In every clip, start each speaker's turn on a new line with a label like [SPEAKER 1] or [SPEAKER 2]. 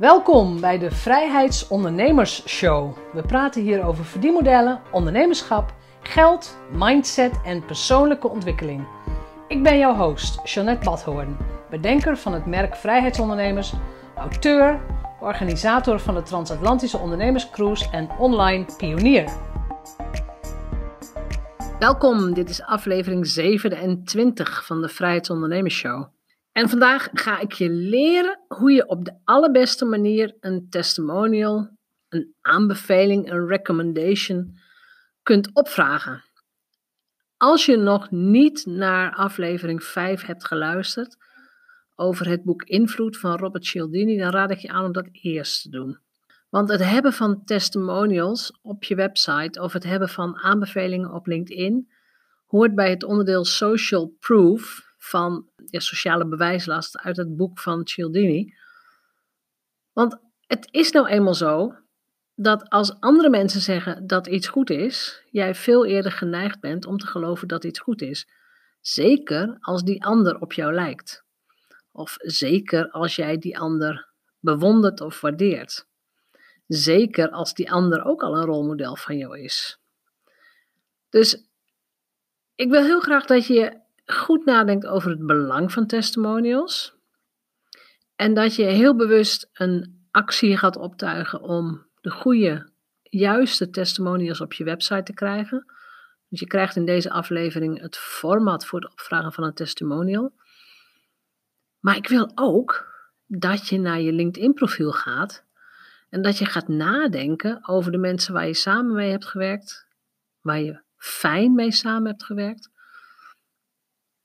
[SPEAKER 1] Welkom bij de Vrijheidsondernemers Show. We praten hier over verdienmodellen, ondernemerschap, geld, mindset en persoonlijke ontwikkeling. Ik ben jouw host, Jeanette Badhoorn, bedenker van het merk Vrijheidsondernemers, auteur, organisator van de Transatlantische Ondernemerscruise en online pionier. Welkom, dit is aflevering 27 van de Vrijheidsondernemers Show. En vandaag ga ik je leren hoe je op de allerbeste manier een testimonial, een aanbeveling, een recommendation kunt opvragen. Als je nog niet naar aflevering 5 hebt geluisterd over het boek Invloed van Robert Cialdini, dan raad ik je aan om dat eerst te doen. Want het hebben van testimonials op je website of het hebben van aanbevelingen op LinkedIn hoort bij het onderdeel social proof van ja, sociale bewijslast uit het boek van Cialdini. Want het is nou eenmaal zo dat als andere mensen zeggen dat iets goed is, jij veel eerder geneigd bent om te geloven dat iets goed is. Zeker als die ander op jou lijkt. Of zeker als jij die ander bewondert of waardeert. Zeker als die ander ook al een rolmodel van jou is. Dus ik wil heel graag dat je goed nadenkt over het belang van testimonials. En dat je heel bewust een actie gaat optuigen om de goede, juiste testimonials op je website te krijgen. Dus je krijgt in deze aflevering het format voor het opvragen van een testimonial. Maar ik wil ook dat je naar je LinkedIn-profiel gaat en dat je gaat nadenken over de mensen waar je samen mee hebt gewerkt, waar je fijn mee samen hebt gewerkt,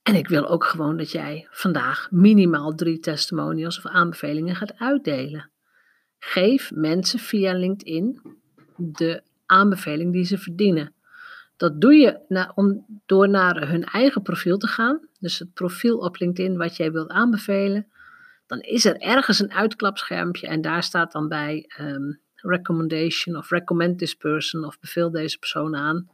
[SPEAKER 1] en ik wil ook gewoon dat jij vandaag minimaal drie testimonials of aanbevelingen gaat uitdelen. Geef mensen via LinkedIn de aanbeveling die ze verdienen. Dat doe je na, om, door naar hun eigen profiel te gaan. Dus het profiel op LinkedIn wat jij wilt aanbevelen. Dan is er ergens een uitklapschermpje en daar staat dan bij um, recommendation of recommend this person of beveel deze persoon aan.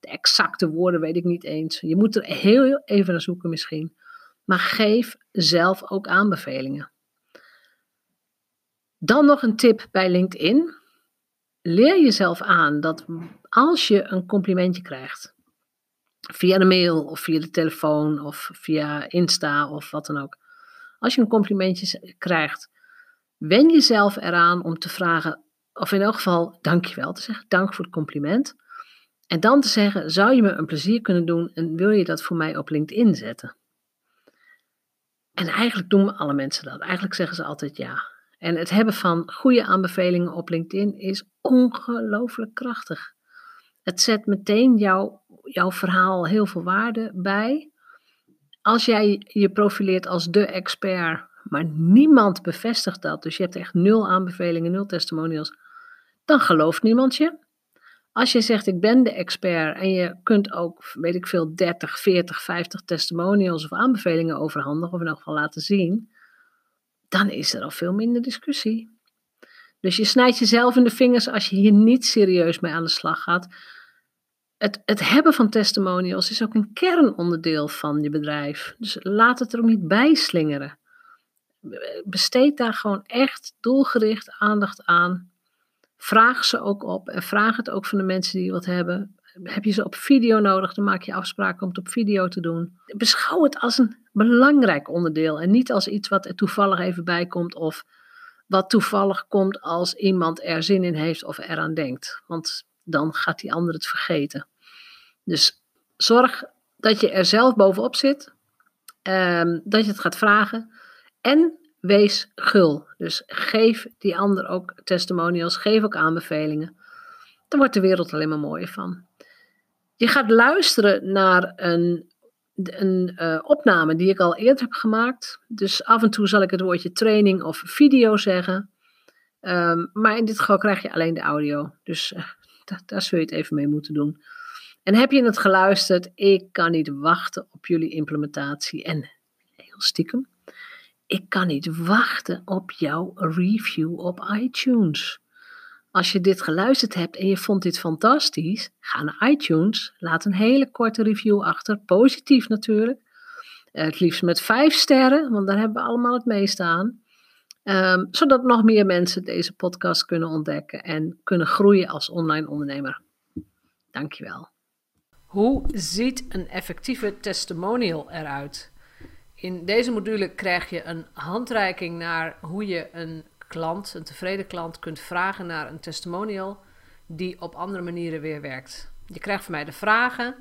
[SPEAKER 1] De exacte woorden weet ik niet eens. Je moet er heel even naar zoeken misschien. Maar geef zelf ook aanbevelingen. Dan nog een tip bij LinkedIn. Leer jezelf aan dat als je een complimentje krijgt, via de mail of via de telefoon of via Insta of wat dan ook. Als je een complimentje krijgt, wen jezelf eraan om te vragen, of in elk geval dankjewel te zeggen, dank voor het compliment. En dan te zeggen, zou je me een plezier kunnen doen en wil je dat voor mij op LinkedIn zetten? En eigenlijk doen alle mensen dat. Eigenlijk zeggen ze altijd ja. En het hebben van goede aanbevelingen op LinkedIn is ongelooflijk krachtig. Het zet meteen jouw, jouw verhaal heel veel waarde bij. Als jij je profileert als de expert, maar niemand bevestigt dat, dus je hebt echt nul aanbevelingen, nul testimonials, dan gelooft niemand je. Als je zegt ik ben de expert en je kunt ook, weet ik veel, 30, 40, 50 testimonials of aanbevelingen overhandigen, of in elk geval laten zien, dan is er al veel minder discussie. Dus je snijdt jezelf in de vingers als je hier niet serieus mee aan de slag gaat. Het, het hebben van testimonials is ook een kernonderdeel van je bedrijf. Dus laat het er ook niet bij slingeren. Besteed daar gewoon echt doelgericht aandacht aan. Vraag ze ook op en vraag het ook van de mensen die wat hebben. Heb je ze op video nodig, dan maak je afspraken om het op video te doen. Beschouw het als een belangrijk onderdeel en niet als iets wat er toevallig even bij komt of wat toevallig komt als iemand er zin in heeft of eraan denkt. Want dan gaat die ander het vergeten. Dus zorg dat je er zelf bovenop zit, ehm, dat je het gaat vragen en wees gul. Dus geef die ander ook testimonials, geef ook aanbevelingen. Daar wordt de wereld alleen maar mooier van. Je gaat luisteren naar een, een uh, opname die ik al eerder heb gemaakt. Dus af en toe zal ik het woordje training of video zeggen. Um, maar in dit geval krijg je alleen de audio. Dus uh, daar zul je het even mee moeten doen. En heb je het geluisterd? Ik kan niet wachten op jullie implementatie. En heel stiekem ik kan niet wachten op jouw review op iTunes. Als je dit geluisterd hebt en je vond dit fantastisch, ga naar iTunes, laat een hele korte review achter, positief natuurlijk. Het liefst met vijf sterren, want daar hebben we allemaal het meeste aan. Ehm, zodat nog meer mensen deze podcast kunnen ontdekken en kunnen groeien als online ondernemer. Dankjewel. Hoe ziet een effectieve testimonial eruit? In deze module krijg je een handreiking naar hoe je een klant, een tevreden klant, kunt vragen naar een testimonial die op andere manieren weer werkt. Je krijgt van mij de vragen,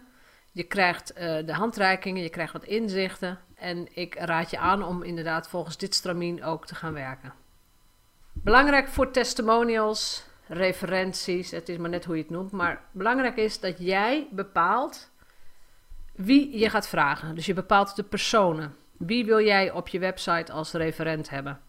[SPEAKER 1] je krijgt uh, de handreikingen, je krijgt wat inzichten en ik raad je aan om inderdaad volgens dit stramien ook te gaan werken. Belangrijk voor testimonials, referenties, het is maar net hoe je het noemt, maar belangrijk is dat jij bepaalt wie je gaat vragen. Dus je bepaalt de personen. Wie wil jij op je website als referent hebben?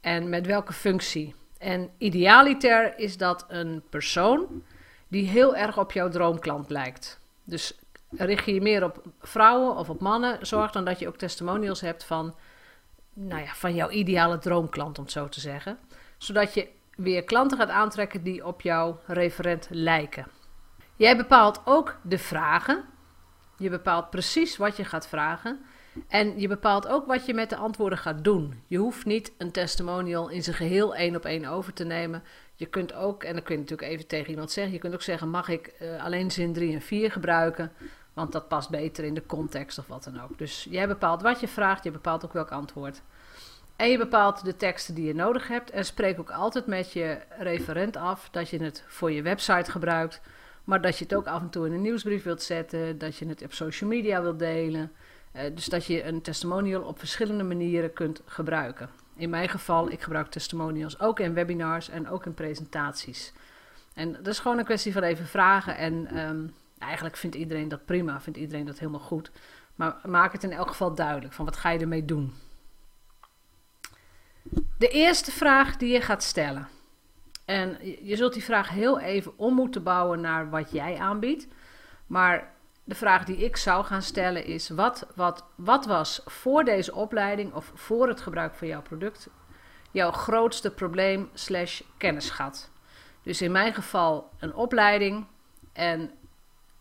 [SPEAKER 1] En met welke functie? En idealiter is dat een persoon die heel erg op jouw droomklant lijkt. Dus richt je meer op vrouwen of op mannen, zorg dan dat je ook testimonials hebt van, nou ja, van jouw ideale droomklant, om zo te zeggen. Zodat je weer klanten gaat aantrekken die op jouw referent lijken. Jij bepaalt ook de vragen. Je bepaalt precies wat je gaat vragen. En je bepaalt ook wat je met de antwoorden gaat doen. Je hoeft niet een testimonial in zijn geheel één op één over te nemen. Je kunt ook, en dan kun je natuurlijk even tegen iemand zeggen, je kunt ook zeggen: mag ik uh, alleen zin 3 en 4 gebruiken? Want dat past beter in de context of wat dan ook. Dus jij bepaalt wat je vraagt, je bepaalt ook welk antwoord. En je bepaalt de teksten die je nodig hebt. En spreek ook altijd met je referent af dat je het voor je website gebruikt. Maar dat je het ook af en toe in een nieuwsbrief wilt zetten. Dat je het op social media wilt delen. Uh, dus dat je een testimonial op verschillende manieren kunt gebruiken. In mijn geval, ik gebruik testimonials ook in webinars en ook in presentaties. En dat is gewoon een kwestie van even vragen. En um, eigenlijk vindt iedereen dat prima, vindt iedereen dat helemaal goed. Maar maak het in elk geval duidelijk van wat ga je ermee doen. De eerste vraag die je gaat stellen. En je zult die vraag heel even om moeten bouwen naar wat jij aanbiedt. Maar de vraag die ik zou gaan stellen is: wat, wat, wat was voor deze opleiding of voor het gebruik van jouw product jouw grootste probleem slash kennisgat? Dus in mijn geval een opleiding en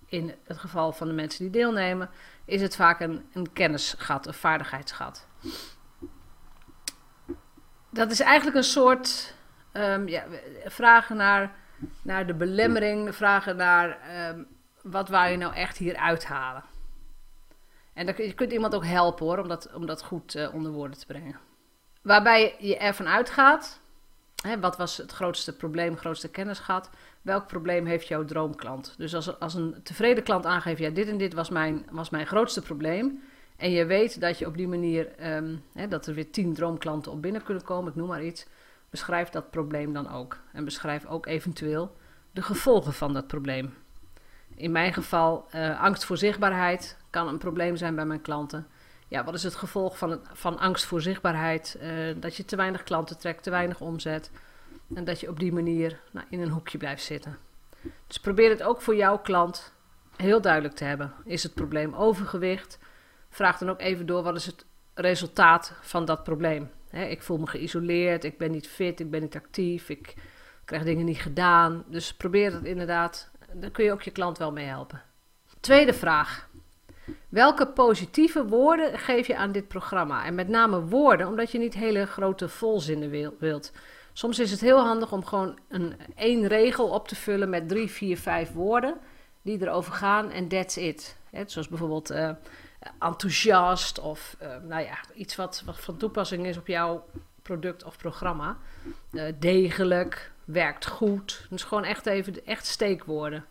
[SPEAKER 1] in het geval van de mensen die deelnemen is het vaak een, een kennisgat, een vaardigheidsgat. Dat is eigenlijk een soort um, ja, vragen naar, naar de belemmering, vragen naar um, wat wou je nou echt hier uithalen. En je kunt iemand ook helpen hoor, om dat, goed uh, onder woorden te brengen. Waarbij je ervan uitgaat, hè, wat was het grootste probleem, grootste kennisgat, welk probleem heeft jouw droomklant? Dus als, als een tevreden klant aangeeft, ja dit en dit was mijn, was mijn grootste probleem, en je weet dat je op die manier, um, hè, dat er weer tien droomklanten op binnen kunnen komen, ik noem maar iets, beschrijf dat probleem dan ook. En beschrijf ook eventueel de gevolgen van dat probleem. In mijn geval, uh, angst voor zichtbaarheid kan een probleem zijn bij mijn klanten. Ja, wat is het gevolg van, van angst voor zichtbaarheid? Uh, dat je te weinig klanten trekt, te weinig omzet. En dat je op die manier nou, in een hoekje blijft zitten. Dus probeer het ook voor jouw klant heel duidelijk te hebben. Is het probleem overgewicht? Vraag dan ook even door wat is het resultaat van dat probleem. He, ik voel me geïsoleerd, ik ben niet fit, ik ben niet actief, ik krijg dingen niet gedaan. Dus probeer het inderdaad, daar kun je ook je klant wel mee helpen. Tweede vraag. Welke positieve woorden geef je aan dit programma? En met name woorden, omdat je niet hele grote volzinnen wilt. Soms is het heel handig om gewoon een één regel op te vullen met drie, vier, vijf woorden die erover gaan en that's it. zoals bijvoorbeeld uh, enthousiast of uh, nou ja, iets wat, wat van toepassing is op jouw product of programma. Uh, degelijk, werkt goed. Dus gewoon echt even echt steekwoorden.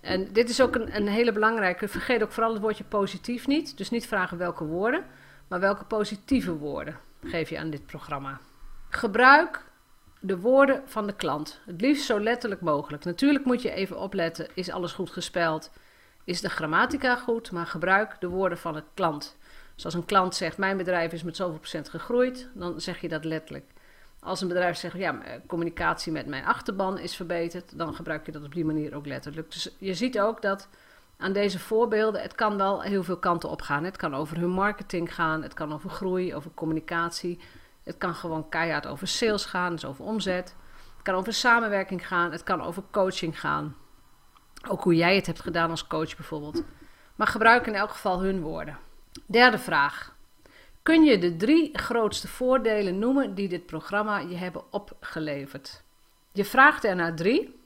[SPEAKER 1] En dit is ook een, een hele belangrijke. Vergeet ook vooral het woordje positief niet. Dus niet vragen welke woorden, maar welke positieve woorden geef je aan dit programma. Gebruik de woorden van de klant. Het liefst zo letterlijk mogelijk. Natuurlijk moet je even opletten: is alles goed gespeld? Is de grammatica goed? Maar gebruik de woorden van de klant. Dus als een klant zegt: Mijn bedrijf is met zoveel procent gegroeid, dan zeg je dat letterlijk. Als een bedrijf zegt: Ja, communicatie met mijn achterban is verbeterd, dan gebruik je dat op die manier ook letterlijk. Dus je ziet ook dat aan deze voorbeelden, het kan wel heel veel kanten op gaan. Het kan over hun marketing gaan, het kan over groei, over communicatie. Het kan gewoon keihard over sales gaan, dus over omzet. Het kan over samenwerking gaan, het kan over coaching gaan. Ook hoe jij het hebt gedaan als coach bijvoorbeeld. Maar gebruik in elk geval hun woorden. Derde vraag. Kun je de drie grootste voordelen noemen die dit programma je hebben opgeleverd? Je vraagt er naar drie.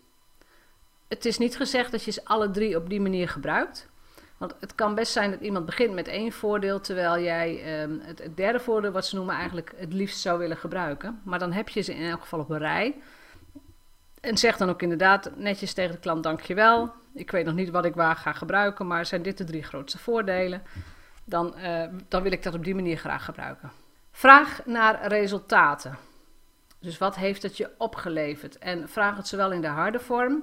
[SPEAKER 1] Het is niet gezegd dat je ze alle drie op die manier gebruikt. Want het kan best zijn dat iemand begint met één voordeel, terwijl jij ehm, het, het, derde voordeel, wat ze noemen, eigenlijk het liefst zou willen gebruiken. Maar dan heb je ze in elk geval op een rij. En zeg dan ook inderdaad netjes tegen de klant: Dankjewel. Ik weet nog niet wat ik waar ga gebruiken, maar zijn dit de drie grootste voordelen? Dan, uh, dan wil ik dat op die manier graag gebruiken. Vraag naar resultaten. Dus wat heeft het je opgeleverd? En vraag het zowel in de harde vorm,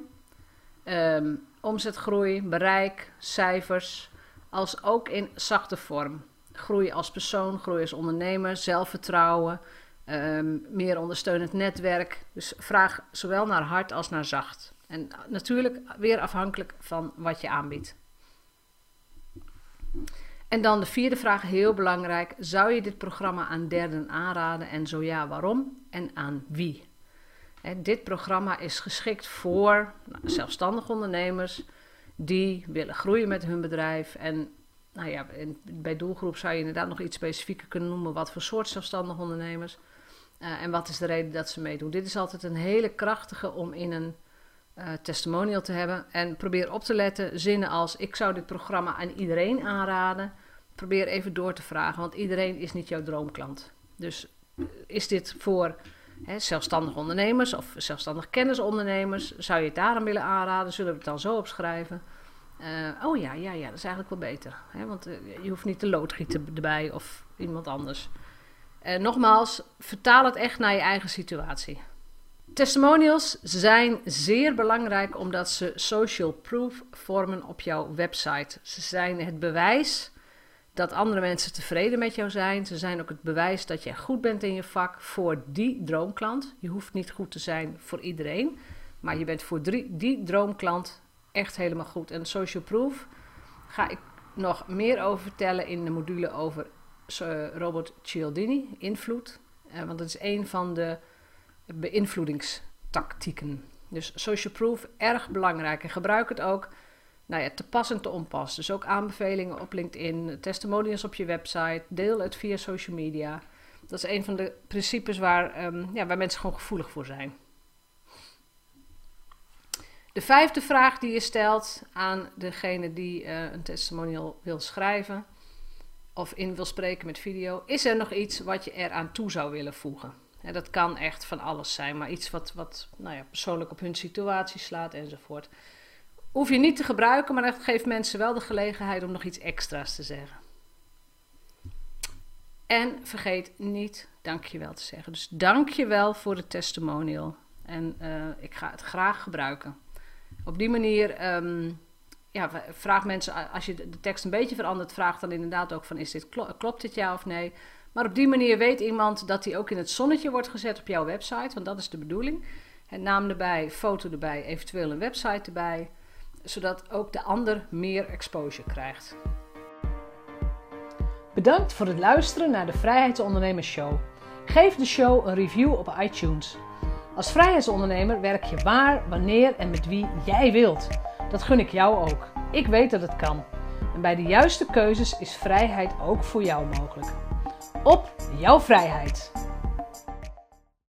[SPEAKER 1] um, omzetgroei, bereik, cijfers, als ook in zachte vorm. Groei als persoon, groei als ondernemer, zelfvertrouwen, um, meer ondersteunend netwerk. Dus vraag zowel naar hard als naar zacht. En natuurlijk weer afhankelijk van wat je aanbiedt. En dan de vierde vraag, heel belangrijk. Zou je dit programma aan derden aanraden en zo ja, waarom en aan wie? dit programma is geschikt voor nou, zelfstandige ondernemers die willen groeien met hun bedrijf. En nou ja, bij doelgroep zou je inderdaad nog iets specifieker kunnen noemen. Wat voor soort zelfstandige ondernemers? Uh, en wat is de reden dat ze meedoen? Dit is altijd een hele krachtige om in een uh, testimonial te hebben. En probeer op te letten zinnen als: Ik zou dit programma aan iedereen aanraden. Probeer even door te vragen, want iedereen is niet jouw droomklant. Dus eh, is dit voor hè, zelfstandige ondernemers of zelfstandig kennisondernemers? Zou je het daarom willen aanraden? Zullen we het dan zo opschrijven? Uh, oh ja, ja, ja, dat is eigenlijk wel beter. Hè? Want je hoeft niet de loodgieter erbij of iemand anders. Nogmaals, vertaal het echt naar je eigen situatie. Testimonials zijn zeer belangrijk omdat ze social proof vormen op jouw website. Ze zijn het bewijs dat andere mensen tevreden met jou zijn. Ze zijn ook het bewijs dat jij goed bent in je vak voor die droomklant. Je hoeft niet goed te zijn voor iedereen, maar je bent voor die droomklant echt helemaal goed. En social proof ga ik nog meer over vertellen in de module over uh, Robert Cialdini, invloed. Uh, want dat is een van de beïnvloedingstactieken. Dus social proof, erg belangrijk. En gebruik het ook nou ja, te pas en te onpas. Dus ook aanbevelingen op LinkedIn, testimonials op je website, deel het via social media. Dat is een van de principes waar, um, ja, waar mensen gewoon gevoelig voor zijn. De vijfde vraag die je stelt aan degene die uh, een testimonial wil schrijven of in wil spreken met video, is er nog iets wat je eraan toe zou willen voegen? En dat kan echt van alles zijn, maar iets wat, wat nou ja, persoonlijk op hun situatie slaat enzovoort. Hoef je niet te gebruiken, maar dat geeft mensen wel de gelegenheid om nog iets extra's te zeggen. En vergeet niet dankjewel te zeggen. Dus dankjewel voor de testimonial. En uh, ik ga het graag gebruiken. Op die manier um, ja, vraag mensen, als je de tekst een beetje verandert, vraag dan inderdaad ook van is dit, klopt dit ja of nee? Maar op die manier weet iemand dat hij ook in het zonnetje wordt gezet op jouw website, want dat is de bedoeling. Het naam erbij, foto erbij, eventueel een website erbij, zodat ook de ander meer exposure krijgt. Bedankt voor het luisteren naar de Vrijheidsondernemers Show. Geef de show een review op iTunes. Als vrijheidsondernemer werk je waar, wanneer en met wie jij wilt. Dat gun ik jou ook. Ik weet dat het kan. En bij de juiste keuzes is vrijheid ook voor jou mogelijk. Op jouw vrijheid!